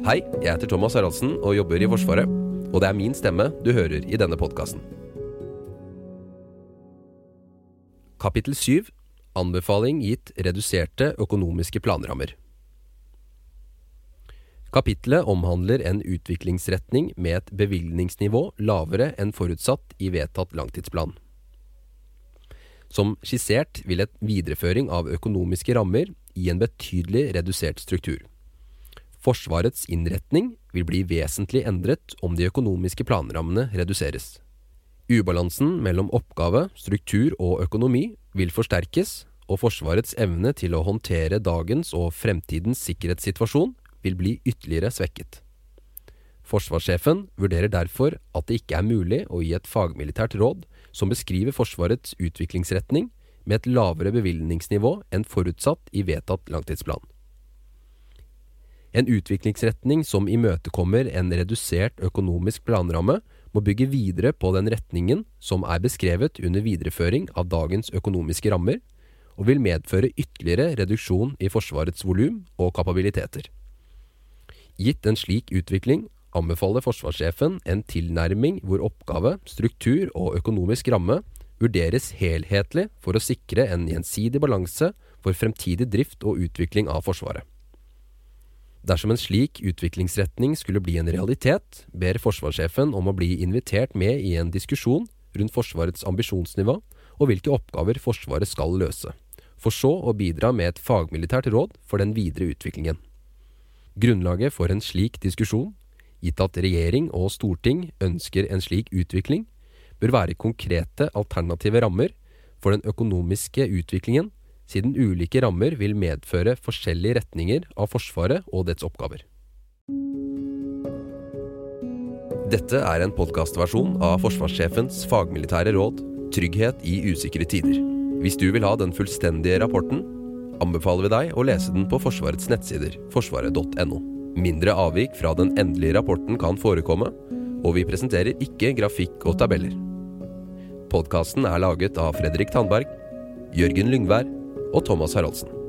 Hei, jeg heter Thomas Haraldsen og jobber i Forsvaret. Og det er min stemme du hører i denne podkasten. Kapittel 7 Anbefaling gitt reduserte økonomiske planrammer. Kapitlet omhandler en utviklingsretning med et bevilgningsnivå lavere enn forutsatt i vedtatt langtidsplan. Som skissert vil et videreføring av økonomiske rammer gi en betydelig redusert struktur. Forsvarets innretning vil bli vesentlig endret om de økonomiske planrammene reduseres. Ubalansen mellom oppgave, struktur og økonomi vil forsterkes, og Forsvarets evne til å håndtere dagens og fremtidens sikkerhetssituasjon vil bli ytterligere svekket. Forsvarssjefen vurderer derfor at det ikke er mulig å gi et fagmilitært råd som beskriver Forsvarets utviklingsretning med et lavere bevilgningsnivå enn forutsatt i vedtatt langtidsplan. En utviklingsretning som imøtekommer en redusert økonomisk planramme, må bygge videre på den retningen som er beskrevet under videreføring av dagens økonomiske rammer, og vil medføre ytterligere reduksjon i Forsvarets volum og kapabiliteter. Gitt en slik utvikling anbefaler forsvarssjefen en tilnærming hvor oppgave, struktur og økonomisk ramme vurderes helhetlig for å sikre en gjensidig balanse for fremtidig drift og utvikling av Forsvaret. Dersom en slik utviklingsretning skulle bli en realitet, ber forsvarssjefen om å bli invitert med i en diskusjon rundt Forsvarets ambisjonsnivå og hvilke oppgaver Forsvaret skal løse, for så å bidra med et fagmilitært råd for den videre utviklingen. Grunnlaget for en slik diskusjon, gitt at regjering og storting ønsker en slik utvikling, bør være konkrete alternative rammer for den økonomiske utviklingen siden ulike rammer vil medføre forskjellige retninger av Forsvaret og dets oppgaver. Dette er en podkastversjon av forsvarssjefens fagmilitære råd 'Trygghet i usikre tider'. Hvis du vil ha den fullstendige rapporten, anbefaler vi deg å lese den på Forsvarets nettsider, forsvaret.no. Mindre avvik fra den endelige rapporten kan forekomme, og vi presenterer ikke grafikk og tabeller. Podkasten er laget av Fredrik Tandberg, Jørgen Lyngvær og Thomas Haraldsen.